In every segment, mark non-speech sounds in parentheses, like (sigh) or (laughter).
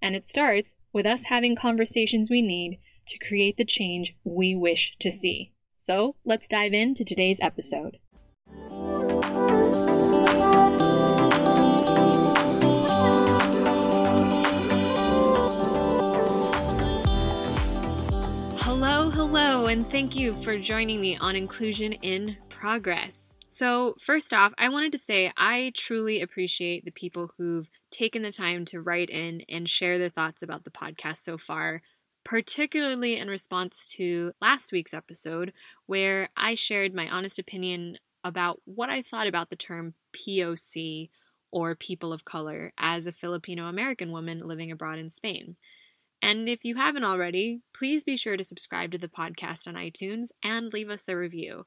And it starts with us having conversations we need to create the change we wish to see. So let's dive into today's episode. Hello, hello, and thank you for joining me on Inclusion in Progress. So, first off, I wanted to say I truly appreciate the people who've taken the time to write in and share their thoughts about the podcast so far, particularly in response to last week's episode, where I shared my honest opinion about what I thought about the term POC or people of color as a Filipino American woman living abroad in Spain. And if you haven't already, please be sure to subscribe to the podcast on iTunes and leave us a review.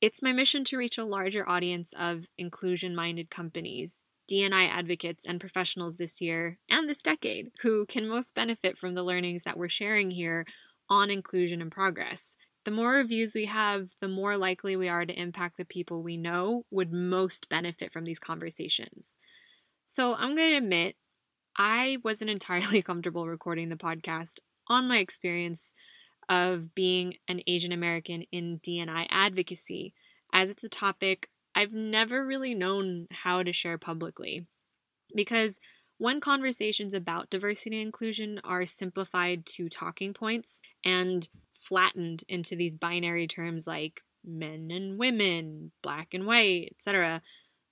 It's my mission to reach a larger audience of inclusion minded companies, DNI advocates, and professionals this year and this decade who can most benefit from the learnings that we're sharing here on Inclusion in Progress. The more reviews we have, the more likely we are to impact the people we know would most benefit from these conversations. So I'm going to admit, I wasn't (laughs) entirely comfortable recording the podcast on my experience of being an Asian American in DNI advocacy, as it's a topic I've never really known how to share publicly. Because when conversations about diversity and inclusion are simplified to talking points and flattened into these binary terms like men and women, black and white, etc.,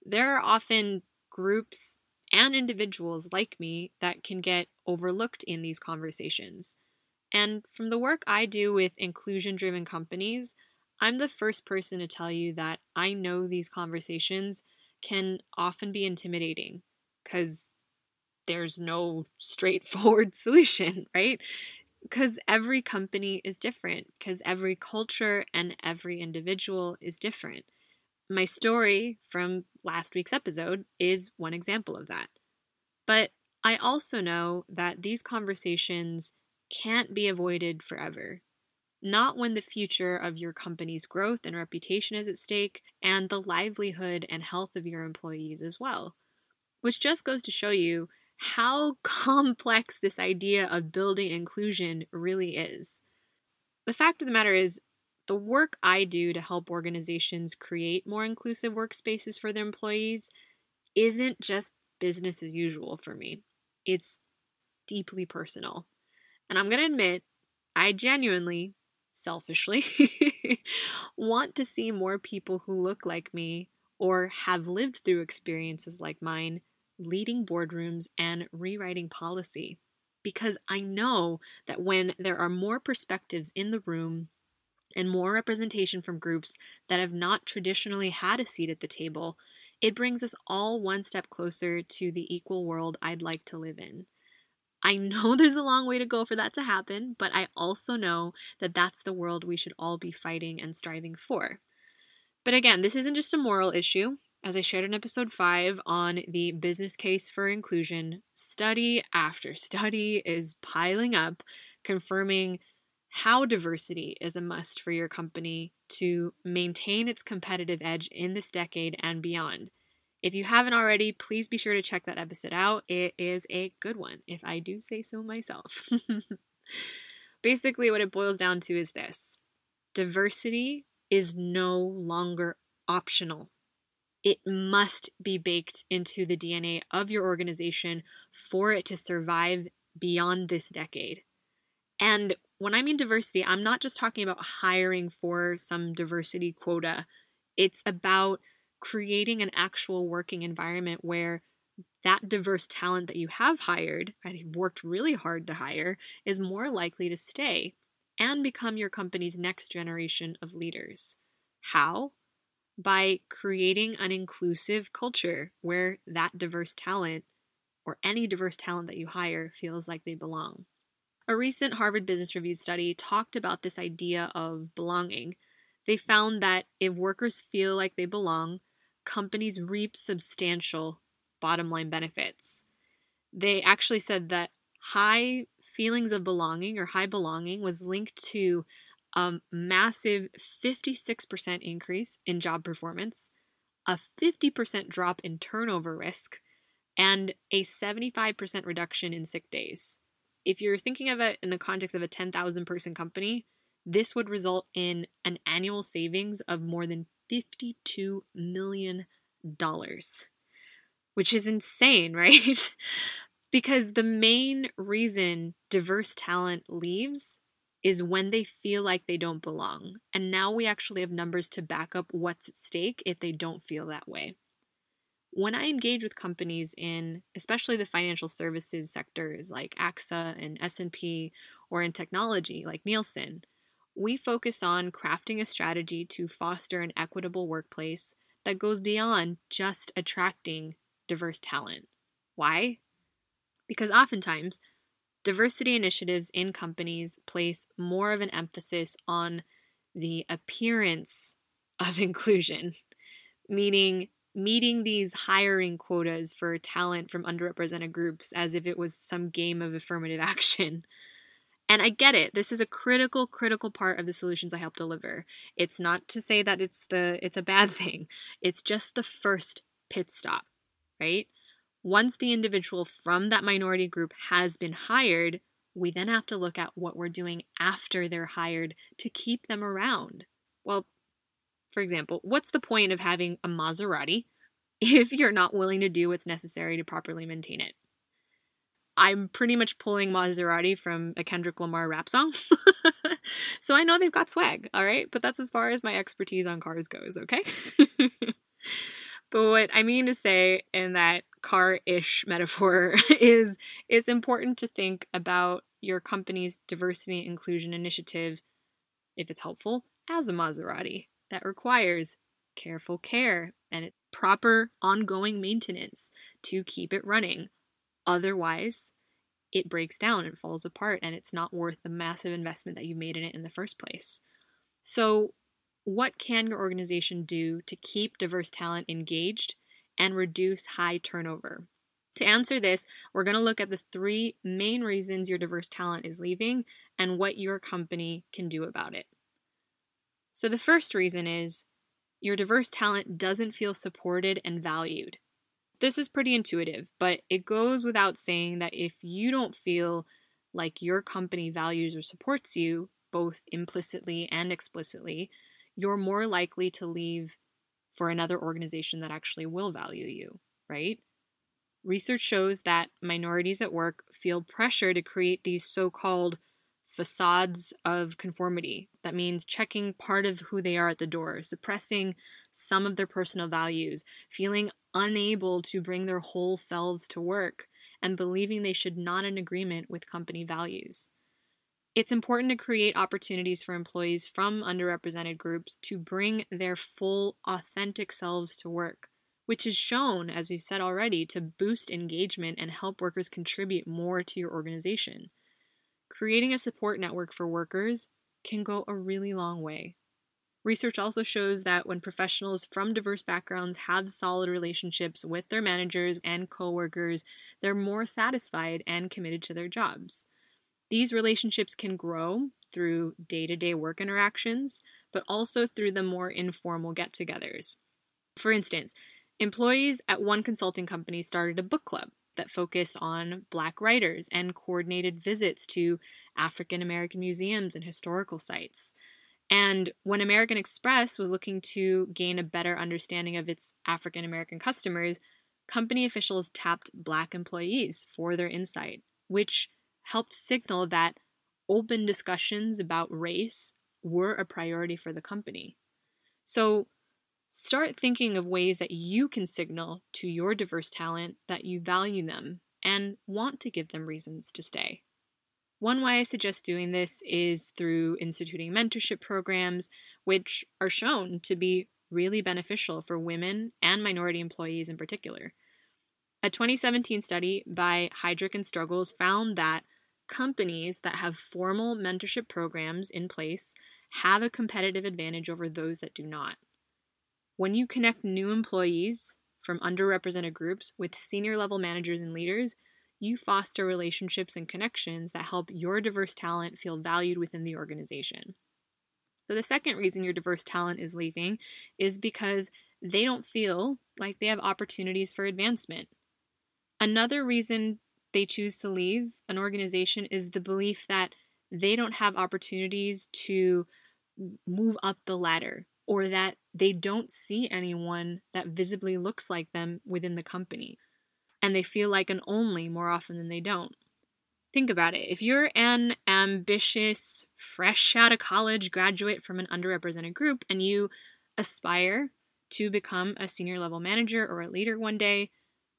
there are often groups and individuals like me that can get overlooked in these conversations. And from the work I do with inclusion driven companies, I'm the first person to tell you that I know these conversations can often be intimidating because there's no straightforward (laughs) solution, right? Because every company is different, because every culture and every individual is different. My story from last week's episode is one example of that. But I also know that these conversations can't be avoided forever. Not when the future of your company's growth and reputation is at stake, and the livelihood and health of your employees as well. Which just goes to show you how (laughs) complex this idea of building inclusion really is. The fact of the matter is, the work I do to help organizations create more inclusive workspaces for their employees isn't just business as usual for me. It's deeply personal. And I'm going to admit, I genuinely, selfishly, (laughs) want to see more people who look like me or have lived through experiences like mine leading boardrooms and rewriting policy. Because I know that when there are more perspectives in the room and more representation from groups that have not traditionally had a seat at the table, it brings us all one step closer to the equal world I'd like to live in. I know (laughs) there's a long way to go for that to happen, but I also know that that's the world we should all be fighting and striving for. But again, this isn't just a moral issue. As I shared in episode 5 on the business case for inclusion, study after study is piling up, confirming how diversity is a must for your company to maintain its competitive edge in this decade and beyond. If you haven't already, please be sure to check that episode out. It is a good one, if I do say so myself. (laughs) Basically, what it boils down to is this diversity is no longer optional. It must be baked into the DNA of your organization for it to survive beyond this decade. And when I mean diversity, I'm not just talking about hiring for some diversity quota. It's about creating an actual working environment where that diverse talent that you have hired and you've worked really hard to hire is more likely to stay and become your company's next generation of leaders. How? By creating an inclusive culture where that diverse talent or any diverse talent that you hire feels like they belong. A recent Harvard Business Review study talked about this idea of belonging. They found that if workers feel like they belong, companies reap substantial bottom line benefits. They actually said that high feelings of belonging or high belonging was linked to a massive 56% increase in job performance, a 50% drop in turnover risk, and a 75% reduction in sick days. If you're thinking of it in the context of a 10,000 person company, this would result in an annual savings of more than $52 million which is insane, (laughs) right? because the main reason diverse talent leaves is when they feel like they don't belong. And now we actually have numbers to back up what's at stake if they don't feel that way. When I engage with companies in especially the financial services sectors like AXA and S&P or in technology like Nielsen, we focus on crafting a strategy to foster an equitable workplace that goes beyond just attracting diverse talent. Why? Because oftentimes, diversity initiatives in companies place more of an emphasis on the appearance of (laughs) inclusion, meaning meeting these hiring quotas for talent from underrepresented groups as if it was some game of affirmative (laughs) action. And I get it. This is a critical critical part of the solutions I help deliver. It's not to say that it's the it's a bad (laughs) thing. It's just the first pit stop right? Once the individual from that minority group has been hired, we then have to look at what we're doing after they're hired to keep them around. Well, for example, what's the point of having a Maserati (laughs) if you're not willing to do what's necessary to properly maintain it? I'm pretty much pulling Maserati from a Kendrick Lamar rap song. (laughs) so I know they've got swag, all right? But that's as far as my expertise on cars goes, okay? (laughs) But what I mean to say in that car-ish metaphor (laughs) is it's important to think about your company's diversity inclusion initiative, if it's helpful, as a Maserati that requires careful care and proper ongoing maintenance to keep it running. Otherwise, it breaks down and falls apart and it's not worth the massive investment that you made in it in the first place. So, what can your organization do to keep diverse talent engaged and reduce high turnover? To answer this, we're going to look at the three main reasons your diverse talent is leaving and what your company can do about it. So, the first reason is your diverse talent doesn't feel supported and valued. This is pretty intuitive, but it goes without saying that if you don't feel like your company values or supports you, both implicitly and explicitly, you're more likely to leave for another organization that actually will value you, right? Research shows that minorities at work feel pressure to create these so called facades of conformity. That means checking part of who they are at the door, suppressing some of their personal values, feeling unable to bring their whole selves to work, and believing they should not in agreement with company values. It's important to create opportunities for employees from underrepresented groups to bring their full, authentic selves to work, which is shown, as we've said already, to boost engagement and help workers contribute more to your organization. Creating a support network for workers can go a really long way. Research also shows that when professionals from diverse backgrounds have solid relationships with their managers and coworkers, they're more satisfied and committed to their jobs. These relationships can grow through day to day work interactions, but also through the more informal get togethers. For instance, employees at one consulting company started a book club that focused on Black writers and coordinated visits to African American museums and historical sites. And when American Express was looking to gain a better understanding of its African American customers, company officials tapped Black employees for their insight, which helped signal that open discussions about race were a priority for the company. So start thinking of ways that you can signal to your diverse talent that you value them and want to give them reasons to stay. One way I suggest doing this is through instituting mentorship programs, which are shown to be really beneficial for women and minority employees in particular. A 2017 study by Heidrick and Struggles found that companies that have formal mentorship programs in place have a competitive advantage over those that do not. When you connect new employees from underrepresented groups with senior level managers and leaders, you foster relationships and connections that help your diverse talent feel valued within the organization. So, the second reason your diverse talent is leaving is because they don't feel like they have opportunities for advancement. Another reason they choose to leave an organization is the belief that they don't have opportunities to move up the ladder or that they don't see anyone that visibly looks like them within the company. And they feel like an only more often than they don't. Think about it. If you're an ambitious, fresh out of college graduate from an underrepresented group and you aspire to become a senior level manager or a leader one day,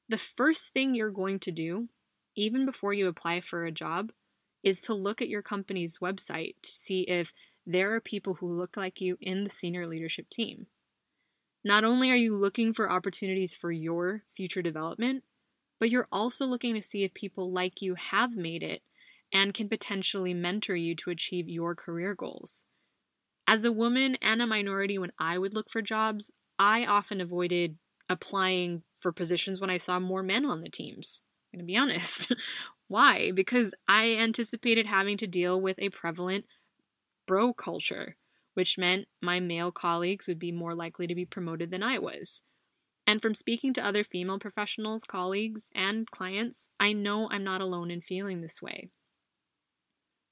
the first thing you're going to do, even before you apply for a job, is to look at your company's website to see if there are people who look like you in the senior leadership team. Not only are you looking for opportunities for your future development, but you're also looking to see if people like you have made it and can potentially mentor you to achieve your career goals. As a woman and a minority, when I would look for jobs, I often avoided applying for positions when I saw more men on the teams. I'm going to be honest. (laughs) Why? Because I anticipated having to deal with a prevalent bro culture, which meant my male colleagues would be more likely to be promoted than I was. And from speaking to other female professionals, colleagues, and clients, I know I'm not alone in feeling this way.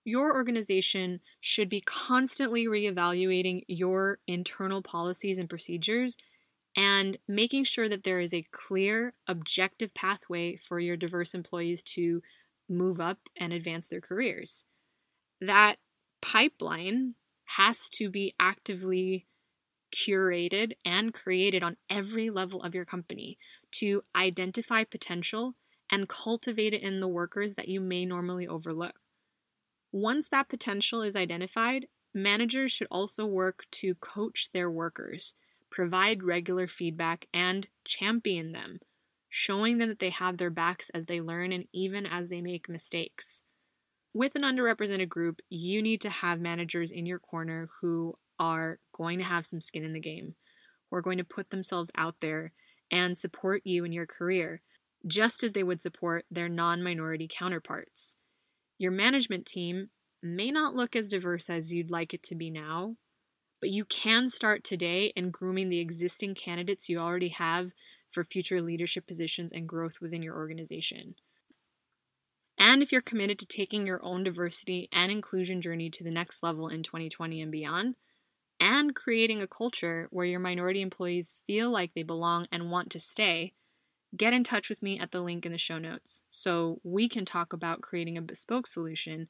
Your organization should be constantly reevaluating your internal policies and procedures and making sure that there is a clear, objective pathway for your diverse employees to move up and advance their careers. That pipeline has to be actively curated and created on every level of your company to identify potential and cultivate it in the workers that you may normally overlook. Once that potential is identified, managers should also work to coach their workers, provide regular feedback, and champion them, showing them that they have their backs as they learn and even as they make mistakes with an underrepresented group, you need to have managers in your corner who are going to have some skin in the game, who are going to put themselves out there and support you in your career, just as they would support their non minority counterparts. Your management team may not look as diverse as you'd like it to be now, but you can start today in grooming the existing candidates you already have for future leadership positions and growth within your organization. And if you're committed to taking your own diversity and inclusion journey to the next level in 2020 and beyond, and creating a culture where your minority employees feel like they belong and want to stay, get in touch with me at the link in the show notes so we can talk about creating a bespoke solution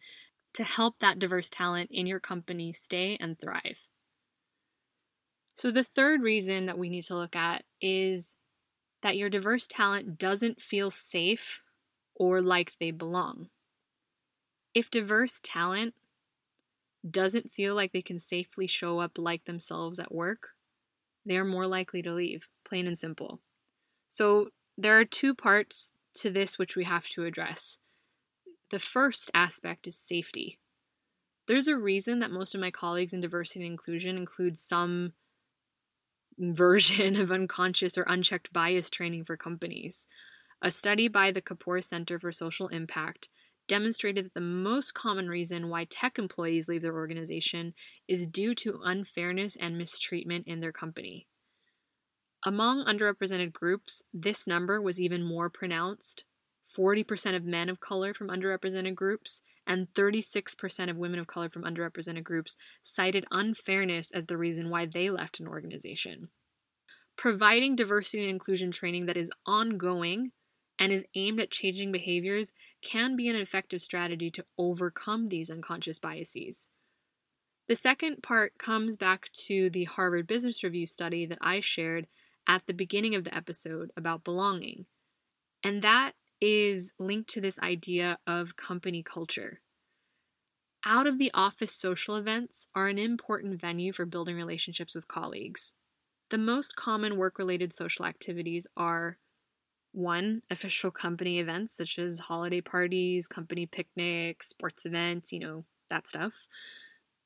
to help that diverse talent in your company stay and thrive. So, the third reason that we need to look at is that your diverse talent doesn't feel safe or like they belong. If diverse talent doesn't feel like they can safely show up like themselves at work, they are more likely to leave, plain and simple. So, there are two parts to this which we have to address. The first aspect is safety. There's a reason that most of my colleagues in diversity and inclusion include some version (laughs) of unconscious or unchecked bias training for companies. A study by the Kapor Center for Social Impact demonstrated that the most common reason why tech employees leave their organization is due to unfairness and mistreatment in their company. Among underrepresented groups, this number was even more pronounced 40% of men of color from underrepresented groups and 36% of women of color from underrepresented groups cited unfairness as the reason why they left an organization. Providing diversity and inclusion training that is ongoing and is aimed at changing behaviors can be an effective strategy to overcome these unconscious biases. The second part comes back to the Harvard Business Review study that I shared at the beginning of the episode about belonging. And that is linked to this idea of company culture. Out of the office social events are an important venue for building relationships with colleagues. The most common work related social activities are one, official company events such as holiday parties, company picnics, sports events, you know, that stuff.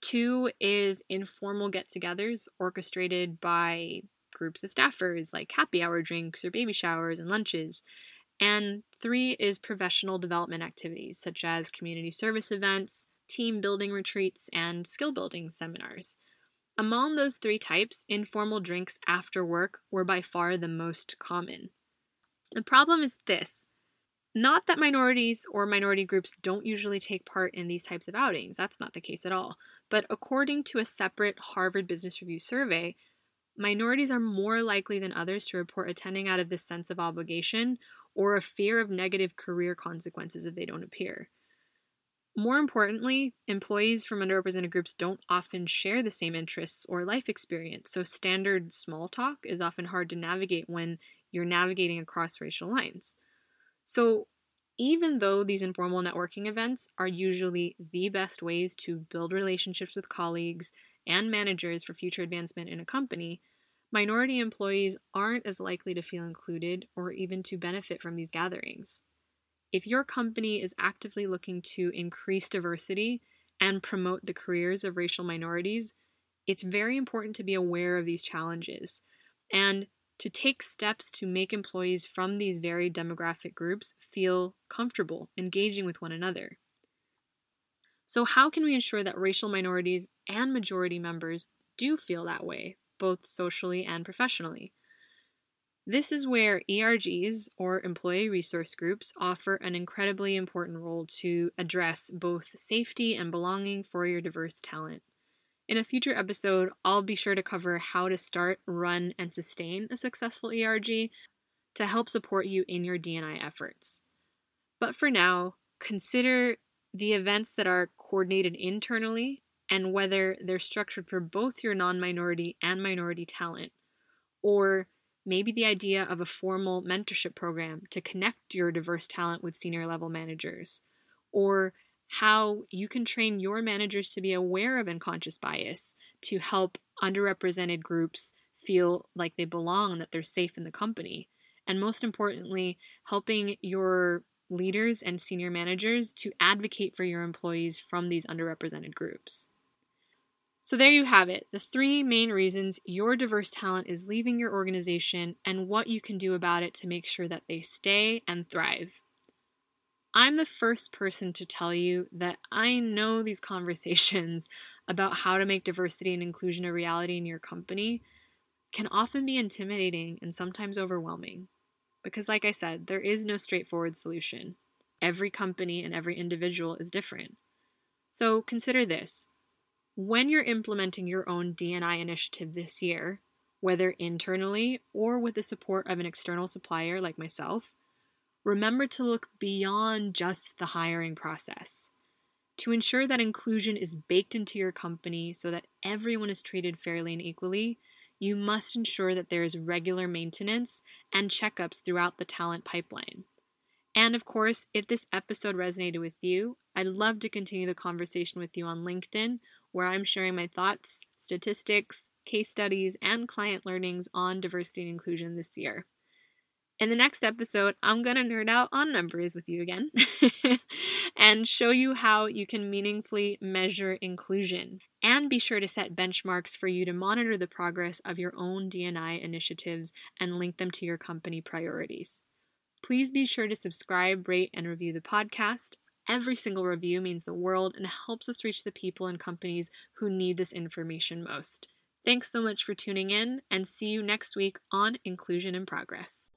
Two is informal get togethers orchestrated by groups of staffers, like happy hour drinks or baby showers and lunches. And three is professional development activities such as community service events, team building retreats, and skill building seminars. Among those three types, informal drinks after work were by far the most common. The problem is this not that minorities or minority groups don't usually take part in these types of outings, that's not the case at all. But according to a separate Harvard Business Review survey, minorities are more likely than others to report attending out of this sense of obligation or a fear of negative career consequences if they don't appear. More importantly, employees from underrepresented groups don't often share the same interests or life experience, so standard small talk is often hard to navigate when you're navigating across racial lines. So, even though these informal networking events are usually the best ways to build relationships with colleagues and managers for future advancement in a company, minority employees aren't as likely to feel included or even to benefit from these gatherings. If your company is actively looking to increase diversity and promote the careers of racial minorities, it's very important to be aware of these challenges and to take steps to make employees from these varied demographic groups feel comfortable engaging with one another. So, how can we ensure that racial minorities and majority members do feel that way, both socially and professionally? This is where ERGs, or employee resource groups, offer an incredibly important role to address both safety and belonging for your diverse talent. In a future episode, I'll be sure to cover how to start, run, and sustain a successful ERG to help support you in your DNI efforts. But for now, consider the events that are coordinated internally and whether they're structured for both your non minority and minority talent, or maybe the idea of a formal mentorship program to connect your diverse talent with senior level managers, or how you can train your managers to be aware of unconscious bias to help underrepresented groups feel like they belong and that they're safe in the company. And most importantly, helping your leaders and senior managers to advocate for your employees from these underrepresented groups. So, there you have it the three main reasons your diverse talent is leaving your organization and what you can do about it to make sure that they stay and thrive. I'm the first person to tell you that I know these conversations (laughs) about how to make diversity and inclusion a reality in your company can often be intimidating and sometimes overwhelming. Because, like I said, there is no straightforward solution. Every company and every individual is different. So consider this when you're implementing your own DNI initiative this year, whether internally or with the support of an external supplier like myself, remember to look beyond just the hiring process. To ensure that inclusion is baked into your company so that everyone is treated fairly and equally, you must ensure that there is regular maintenance and checkups throughout the talent pipeline. And of course, if this episode resonated with you, I'd love to continue the conversation with you on LinkedIn where I'm sharing my thoughts, statistics, case studies, and client learnings on diversity and inclusion this year. In the next episode, I'm going to nerd out on numbers with you again (laughs) and show you how you can meaningfully measure inclusion. And be sure to set benchmarks for you to monitor the progress of your own DNI initiatives and link them to your company priorities. Please be sure to subscribe, rate, and review the podcast. Every single review means the world and helps us reach the people and companies who need this information most. Thanks so much for tuning in, and see you next week on Inclusion in Progress.